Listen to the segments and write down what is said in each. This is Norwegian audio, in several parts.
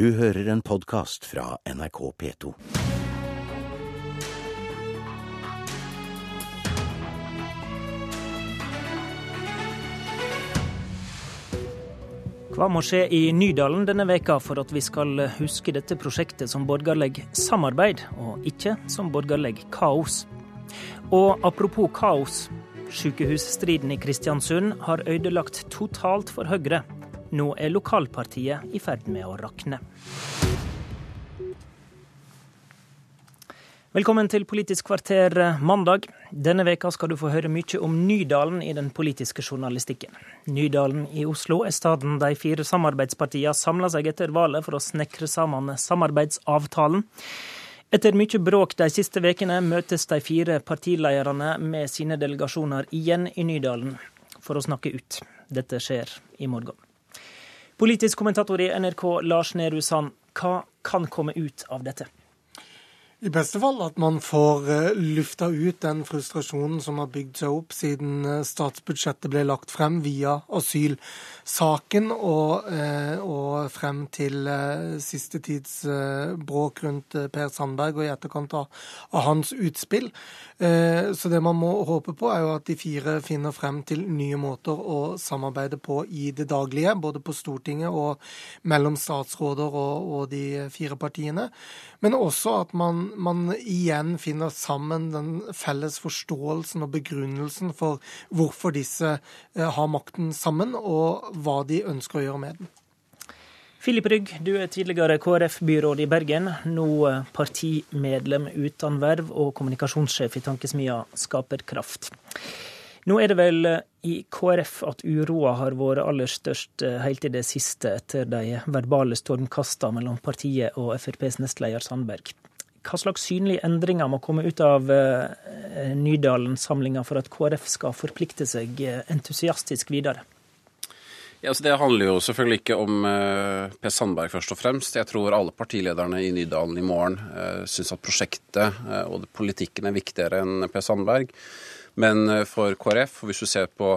Du hører en podkast fra NRK P2. Hva må skje i Nydalen denne veka for at vi skal huske dette prosjektet som borgerlig samarbeid, og ikke som borgerlig kaos? Og apropos kaos. Sykehusstriden i Kristiansund har ødelagt totalt for Høyre. Nå er lokalpartiet i ferd med å rakne. Velkommen til Politisk kvarter mandag. Denne veka skal du få høre mye om Nydalen i den politiske journalistikken. Nydalen i Oslo er staden de fire samarbeidspartiene samla seg etter valget for å snekre sammen samarbeidsavtalen. Etter mye bråk de siste ukene møtes de fire partilederne med sine delegasjoner igjen i Nydalen for å snakke ut. Dette skjer i morgen. Politisk kommentator i NRK Lars Nehru Sand, hva kan komme ut av dette? I beste fall at man får uh, lufta ut den frustrasjonen som har bygd seg opp siden uh, statsbudsjettet ble lagt frem via asylsaken og, uh, og frem til siste tids bråk rundt Per Sandberg og i etterkant av, av hans utspill. Så det man må håpe på, er jo at de fire finner frem til nye måter å samarbeide på i det daglige, både på Stortinget og mellom statsråder og, og de fire partiene. Men også at man man igjen finner sammen den felles forståelsen og begrunnelsen for hvorfor disse eh, har makten sammen, og hva de ønsker å gjøre med den. Filip Rygg, du er tidligere KrF-byråd i Bergen, nå eh, partimedlem uten verv og kommunikasjonssjef i tankesmia Skaperkraft. Nå er det vel eh, i KrF at uroa har vært aller størst helt i det siste, etter de verbale stormkastene mellom partiet og FrPs nestleder Sandberg. Hva slags synlige endringer må komme ut av eh, Nydalen-samlinga for at KrF skal forplikte seg eh, entusiastisk videre? Ja, altså det handler jo selvfølgelig ikke om uh, Per Sandberg først og fremst. Jeg tror alle partilederne i Nydalen i morgen uh, syns at prosjektet uh, og politikken er viktigere enn Per Sandberg. Men for KrF, hvis du ser på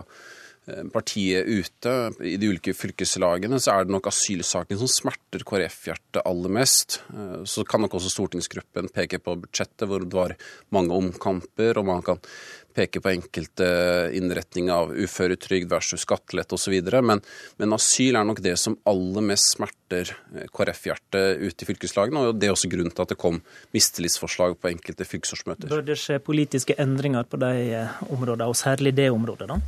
partiet ute i de ulike fylkeslagene, så er det nok asylsaken som smerter KrF-hjertet aller mest. Eh, så kan nok også stortingsgruppen peke på budsjettet hvor det var mange omkamper, og man kan peke på enkelte innretninger av uføretrygd versus skattelette osv. Men, men asyl er nok det som aller mest smerter eh, KrF-hjertet ute i fylkeslagene. Og det er også grunnen til at det kom mistillitsforslag på enkelte fylkesårsmøter. Bør det skje politiske endringer på de områdene, og særlig det området, da?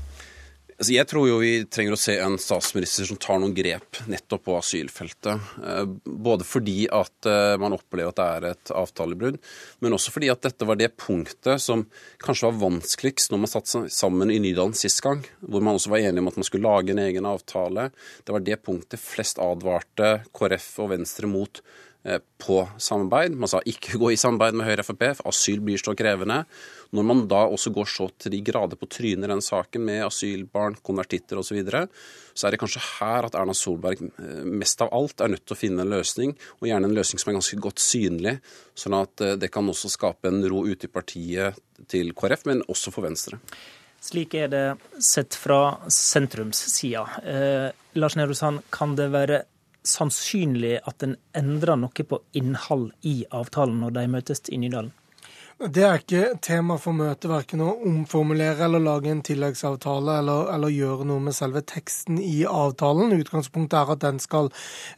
Altså, jeg tror jo vi trenger å se en statsminister som tar noen grep nettopp på asylfeltet. Eh, både fordi at eh, man opplever at det er et avtalebrudd, men også fordi at dette var det punktet som kanskje var vanskeligst når man satt sammen i Nydalen sist gang, hvor man også var enige om at man skulle lage en egen avtale. Det var det punktet flest advarte KrF og Venstre mot på samarbeid. Man sa ikke gå i samarbeid med Høyre og Frp, for asyl blir så krevende. Når man da også går så til de grader på trynet i den saken med asylbarn, konvertitter osv., så, videre, så er det kanskje her at Erna Solberg eh, mest av alt er nødt til å finne en løsning, og gjerne en løsning som er ganske godt synlig, sånn at eh, det kan også skape en ro ute i partiet til KrF, men også for Venstre. Slik er det sett fra sentrumssida. Eh, Lars Nehru Sand, kan det være sannsynlig at en endrer noe på innhold i avtalen når de møtes i Nydalen? Det er ikke tema for møtet, verken å omformulere eller lage en tilleggsavtale eller, eller, gjøre noe med selve teksten i avtalen. Utgangspunktet er at den skal,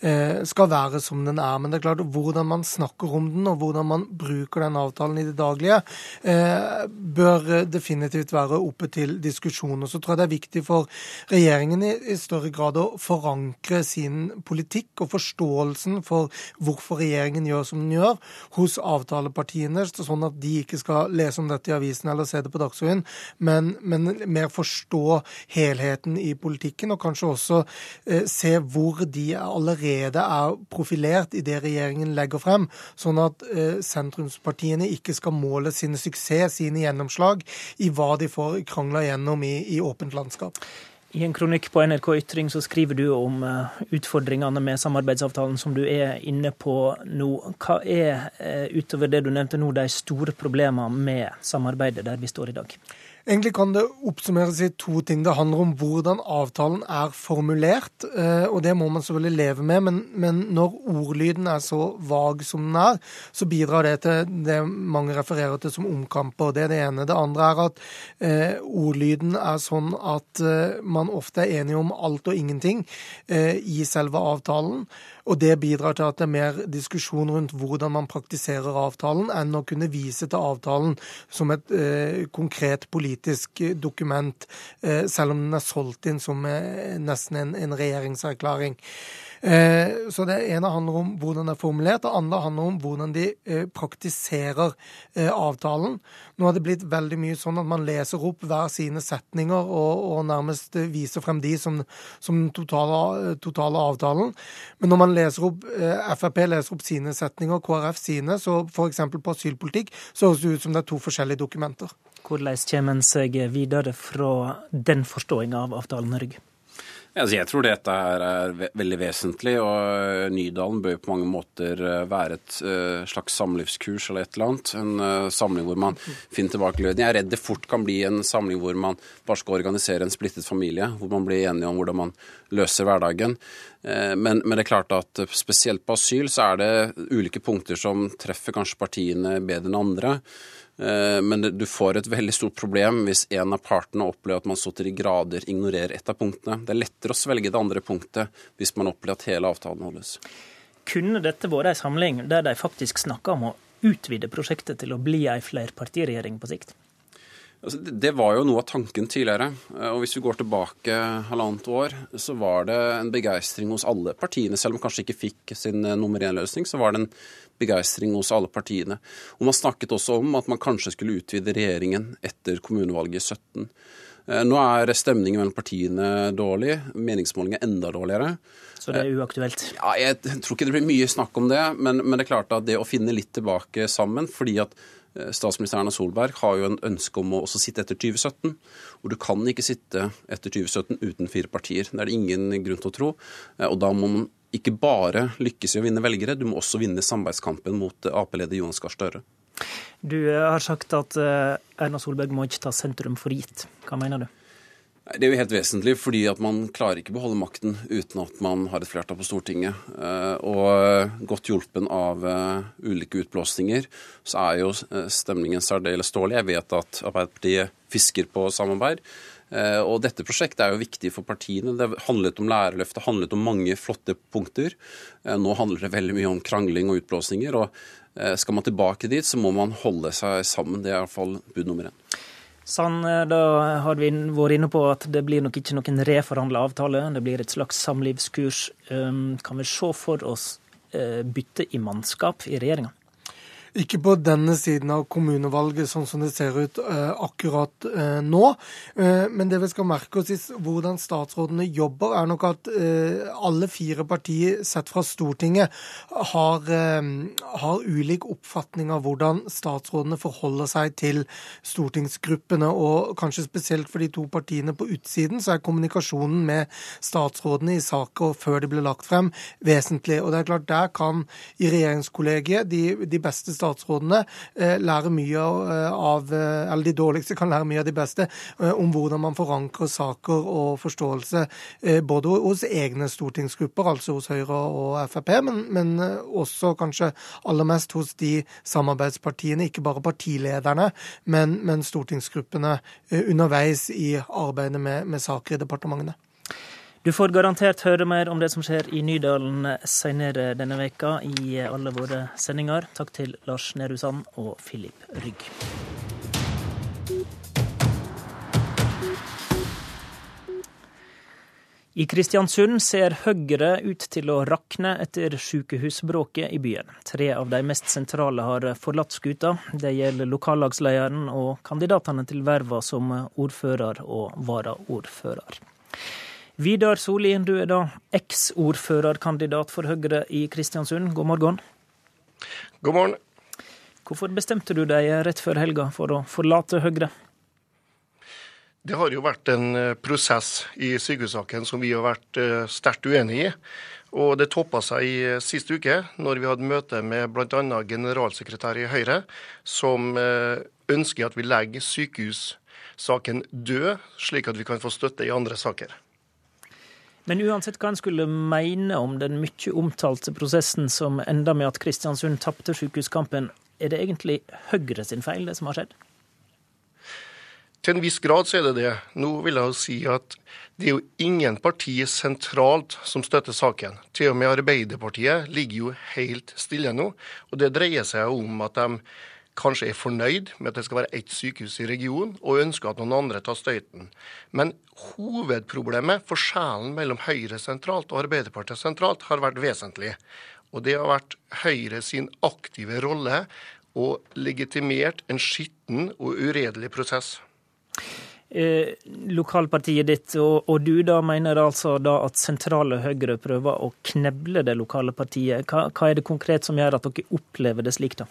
eh, skal, være som den er. Men det er klart hvordan man snakker om den og hvordan man bruker den avtalen i det daglige, eh, bør definitivt være oppe til diskusjon. Og så tror jeg det er viktig for regjeringen i, i større grad å forankre sin politikk og forståelsen for hvorfor regjeringen gjør som den gjør, hos avtalepartiene. sånn at de de ikke skal lese om dette i avisen eller se det på Dagsrevyen, men, men, mer forstå helheten i politikken, og kanskje også eh, se hvor de allerede er profilert i det regjeringen legger frem, sånn at eh, sentrumspartiene ikke skal måle sine suksess, sine gjennomslag, i hva de får krangla gjennom i, i åpent landskap. I en kronikk på NRK Ytring så skriver du om eh, utfordringene med samarbeidsavtalen som du er inne på nå. Hva er, eh, utover det du nevnte nå, de store problemene med samarbeidet der vi står i dag? Egentlig kan det oppsummeres i to ting. Det handler om hvordan avtalen er formulert, eh, og det må man selvfølgelig leve med. Men, men, når ordlyden er så vag som den er, så bidrar det til det mange refererer til som omkamper. Det er det ene. Det andre er at eh, ordlyden er sånn at eh, man ofte er enige om alt og ingenting eh, i selve avtalen. Og det bidrar til at det er mer diskusjon rundt hvordan man praktiserer avtalen, enn å kunne vise til avtalen som et eh, konkret politisk dokument, eh, selv om den er solgt inn som eh, nesten en, en regjeringserklæring. Eh, så Det ene handler om hvordan det er formulert, det andre handler om hvordan de eh, praktiserer eh, avtalen. Nå har det blitt veldig mye sånn at man leser opp hver sine setninger og, og nærmest viser frem de som, den totale, totale, avtalen. Men når man leser opp, Frp leser opp sine setninger, KrF sine, så f.eks. på asylpolitikk, så høres det ut som det er to forskjellige dokumenter. Hvordan kommer en seg videre fra den forståinga av avtalen, Rygg? Altså, jeg tror dette er veldig vesentlig, og Nydalen bør på mange måter eh, være et uh, slags samlivskurs eller et eller annet. En uh, samling hvor man finner tilbake gløden. Jeg er redd det fort kan bli en samling hvor man bare skal organisere en splittet familie, hvor man blir enige om hvordan man løser hverdagen. Men, men, det er klart at spesielt på asyl så er det ulike punkter som treffer kanskje partiene bedre enn andre. Eh, men du får et veldig stort problem hvis en av partene opplever at man så til de grader ignorerer et av punktene. Det er lettere å svelge det andre punktet hvis man opplever at hele avtalen holdes. Kunne dette vært en samling der de faktisk snakka om å utvide prosjektet til å bli ei flerpartiregjering på sikt? Altså, det var jo noe av tanken tidligere. Eh, og Hvis vi går tilbake halvannet år, så var det en begeistring hos alle partiene. Selv om man kanskje ikke fikk sin eh, nummer én-løsning, så var det en begeistring hos alle partiene. Og Man snakket også om at man kanskje skulle utvide regjeringen etter kommunevalget i 17. Eh, nå er stemningen mellom partiene dårlig, meningsmålingene enda dårligere. Så det er uaktuelt? Ja, Jeg tror ikke det blir mye snakk om det. Men, men det er klart at det å finne litt tilbake sammen fordi at statsminister Erna Solberg har jo en ønske om å også sitte etter 2017. Og du kan ikke sitte etter 2017 uten fire partier. Det er det ingen grunn til å tro. Eh, og da må man ikke bare lykkes i å vinne velgere, du må også vinne samarbeidskampen mot Ap-leder Jonas Gahr Støre. Du eh, har sagt at Erna Solberg må ikke ta sentrum for gitt. Hva mener du? Det er jo helt vesentlig, fordi at man klarer ikke beholde makten uten at man har et flertall på Stortinget. Eh, og godt hjulpen av eh, ulike utblåsninger, så er jo eh, stemningen særdeles dårlig. Jeg vet at Arbeiderpartiet fisker på samarbeid. Og dette prosjektet er jo viktig for partiene. Det handlet om lærerløftet, handlet om mange flotte punkter. Nå handler det veldig mye om krangling og utblåsninger. Og skal man tilbake dit, så må man holde seg sammen. Det er iallfall bud nummer én. Sånn, eh, da har vi vært inne på at det blir nok ikke noen reforhandla avtale. Det blir et slags samlivskurs. Kan vi se for oss eh, bytte i mannskap i regjeringa? Ikke på denne siden av kommunevalget, sånn som det ser ut eh, akkurat eh, nå. Eh, men det vi skal merke oss i hvordan statsrådene jobber, er nok at alle fire partier sett fra Stortinget har, har, ulik oppfatning av hvordan statsrådene forholder seg til stortingsgruppene. Og kanskje spesielt for de to partiene på utsiden, så er kommunikasjonen med statsrådene i saker før de blir lagt frem, vesentlig. Og det er klart, der kan i regjeringskollegiet de, de beste statsrådene statsrådene eh, lærer mye eh, av eh, Eller de dårligste kan lære mye av de beste om hvordan man forankrer saker og forståelse både hos egne stortingsgrupper, altså hos Høyre og Frp, men, men også kanskje aller mest hos de samarbeidspartiene, ikke bare partilederne, men, men stortingsgruppene underveis i arbeidet med, med saker i departementene. Du får garantert høre mer om det som skjer i Nydalen senere denne veka i alle våre sendinger. Takk til Lars Nehru Sand og Filip Rygg. I Kristiansund ser Høyre ut til å rakne etter sykehusbråket i byen. Tre av de mest sentrale har forlatt skuta. Det gjelder lokallagslederen og kandidatene til verva som ordfører og varaordfører. Vidar Solien, du er da eks-ordførerkandidat for Høyre i Kristiansund. God morgen. God morgen. Hvorfor bestemte du deg rett før helga for å forlate Høyre? Det har jo vært en eh, prosess i sykehussaken som vi har vært eh, sterkt uenig i. Og det toppa seg i eh, sist uke, når vi hadde møte med bl.a. generalsekretær i Høyre, som ønsker at vi legger sykehus saken død, slik at vi kan få støtte i andre saker. Men uansett hva en skulle mene om den mye omtalte prosessen som enda med at Kristiansund tapte sykehuskampen, er det egentlig Høyre sin feil, det som har skjedd? Til en viss grad så er det det. Nå vil jeg jo si at det er jo ingen parti sentralt som støtter saken. Til og med Arbeiderpartiet ligger jo helt stille nå. Og det dreier seg om at de kanskje er fornøyd med at det skal være ett sykehus i regionen, og ønsker at noen andre tar støyten. Men hovedproblemet, forskjellen mellom Høyre sentralt og Arbeiderpartiet sentralt, har vært vesentlig. Og det har vært Høyre sin aktive rolle og legitimert en skitten og uredelig prosess. Eh, lokalpartiet ditt og, og, du da mener altså da at sentrale Høyre prøver å kneble det lokale partiet. Hva, hva er det konkret som gjør at dere opplever det slik, da?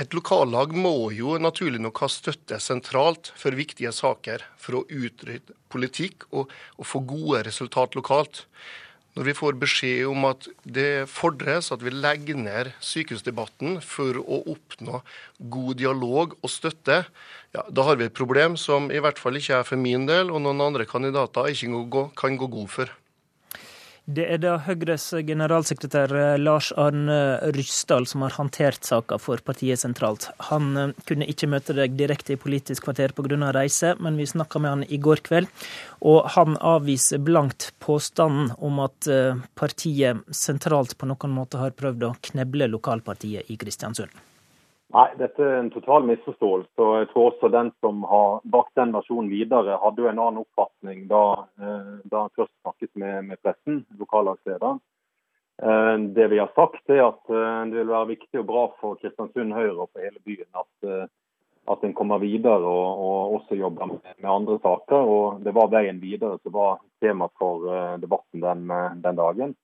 Et lokallag må jo naturlig nok ha støtte sentralt for viktige saker, for å utrydde politikk og, og, få gode resultat lokalt. Når vi får beskjed om at det fordres at vi legger ned sykehusdebatten for å oppnå god dialog og støtte, ja, da har vi et problem som i hvert fall ikke er for min del og noen andre kandidater ikke kan gå god for. Det er da Høyres generalsekretær eh, Lars Arne Ryssdal som har håndtert saka for partiet sentralt. Han eh, kunne ikke møte deg direkte i Politisk kvarter pga. reise, men vi snakka med han i går kveld. Og han avviser blankt påstanden om at eh, partiet sentralt på noen måte har prøvd å kneble lokalpartiet i Kristiansund. Nei, dette er en total misforståelse. og Jeg tror også den som har bakt den versjonen videre, hadde jo en annen oppfatning da, eh, da han først snakket med, med pressen, lokallagslederen. Eh, det vi har sagt, er at eh, det vil være viktig og bra for Kristiansund Høyre og for hele byen at, at en kommer videre og, og også jobber med, med, andre saker. og Det var veien videre som var tema for debatten den, den dagen.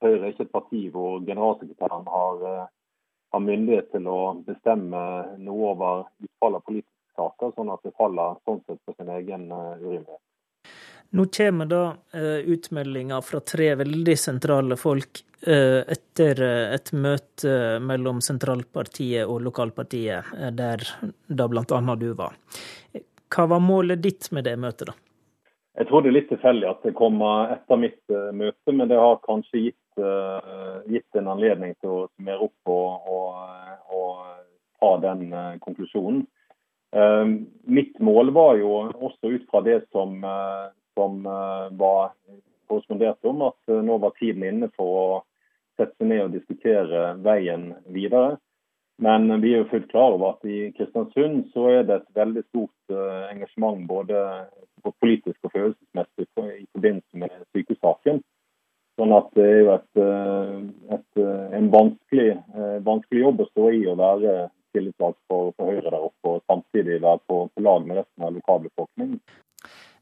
Høyre er ikke et parti hvor generalsekretæren har har myndighet til å bestemme noe over utfallet av politiske saker, sånn at det faller sånn sett på sin egen uh, urimelighet. Nå kommer da uh, utmeldinger fra tre veldig sentrale folk uh, etter et møte mellom sentralpartiet og lokalpartiet, der da bl.a. du var. Hva var målet ditt med det møtet, da? Jeg tror det er litt tilfeldig at det kommer etter mitt møte, men det har kanskje gitt gitt en anledning til å summere opp og, og, og ta den uh, konklusjonen. Uh, mitt mål var jo også ut fra det som, som var korrespondert om, at nå var tiden inne for å sette seg ned og diskutere veien videre. Men vi er jo fullt klar over at i Kristiansund så er det et veldig stort engasjement både politisk og følelsesmessig i forbindelse med sykehussaken. Sånn at det er jo et, eh, et, eh, en vanskelig, eh, vanskelig, jobb å stå i å være tillitsvalgt for, for, Høyre der oppe, og samtidig være på, på lag med resten av lokalbefolkningen.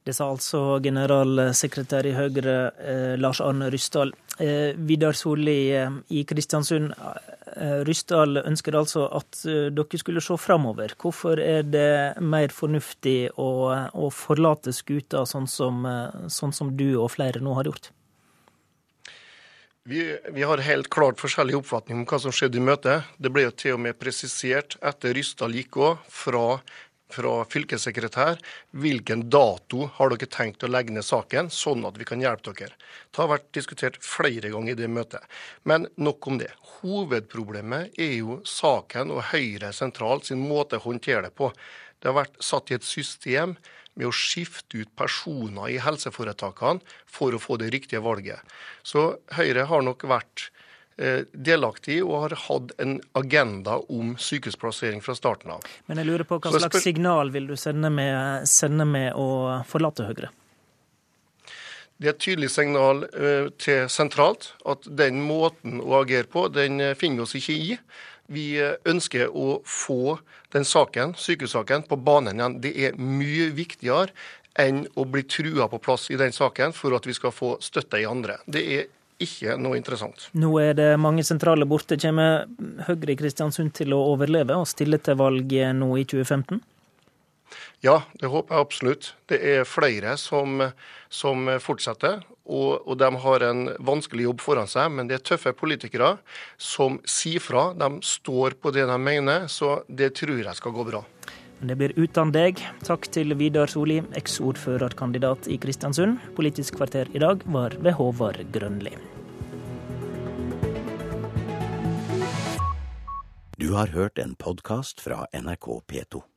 Det sa altså generalsekretær i Høyre eh, Lars Arne Ryssdal. Eh, Vidar Solli eh, i Kristiansund. Ryssdal ønsker altså at dere skulle se framover. Hvorfor er det mer fornuftig å, å forlate skuta sånn som, sånn som du og flere nå har gjort? Vi, vi, har helt klart forskjellig oppfatning om hva som skjedde i møtet. Det ble jo til og med presisert etter Ryssdal gikk òg, fra, fra, fylkessekretær, hvilken dato har dere tenkt å legge ned saken, sånn at vi kan hjelpe dere. Det har vært diskutert flere ganger i det møtet. Men nok om det. Hovedproblemet er jo saken og Høyre sentralt sin måte å håndtere det på. Det har vært satt i et system med å skifte ut personer i helseforetakene for å få det riktige valget. Så Høyre har nok vært eh, delaktig og har hatt en agenda om sykehusplassering fra starten av. Men jeg lurer på hva slags signal vil du sende med, sende med å forlate Høyre? Det er et tydelig signal eh, til sentralt at den måten å agere på, den eh, finner vi oss ikke i. Vi ønsker å få den saken, sykehussaken på banen igjen. Det er mye viktigere enn å bli trua på plass i den saken for at vi skal få støtte i andre. Det er ikke noe interessant. Nå er det mange sentrale borte. Kommer Høyre i Kristiansund til å overleve og stille til valg nå i 2015? Ja, det håper jeg absolutt. Det er flere som, som fortsetter. Og, og, de har en vanskelig jobb foran seg, men det er tøffe politikere som sier fra. De står på det de mener, så det tror jeg skal gå bra. Men det blir uten deg. Takk til Vidar Solli, eksordførerkandidat i Kristiansund. Politisk kvarter i dag var ved Håvard Grønli. Du har hørt en podkast fra NRK P2.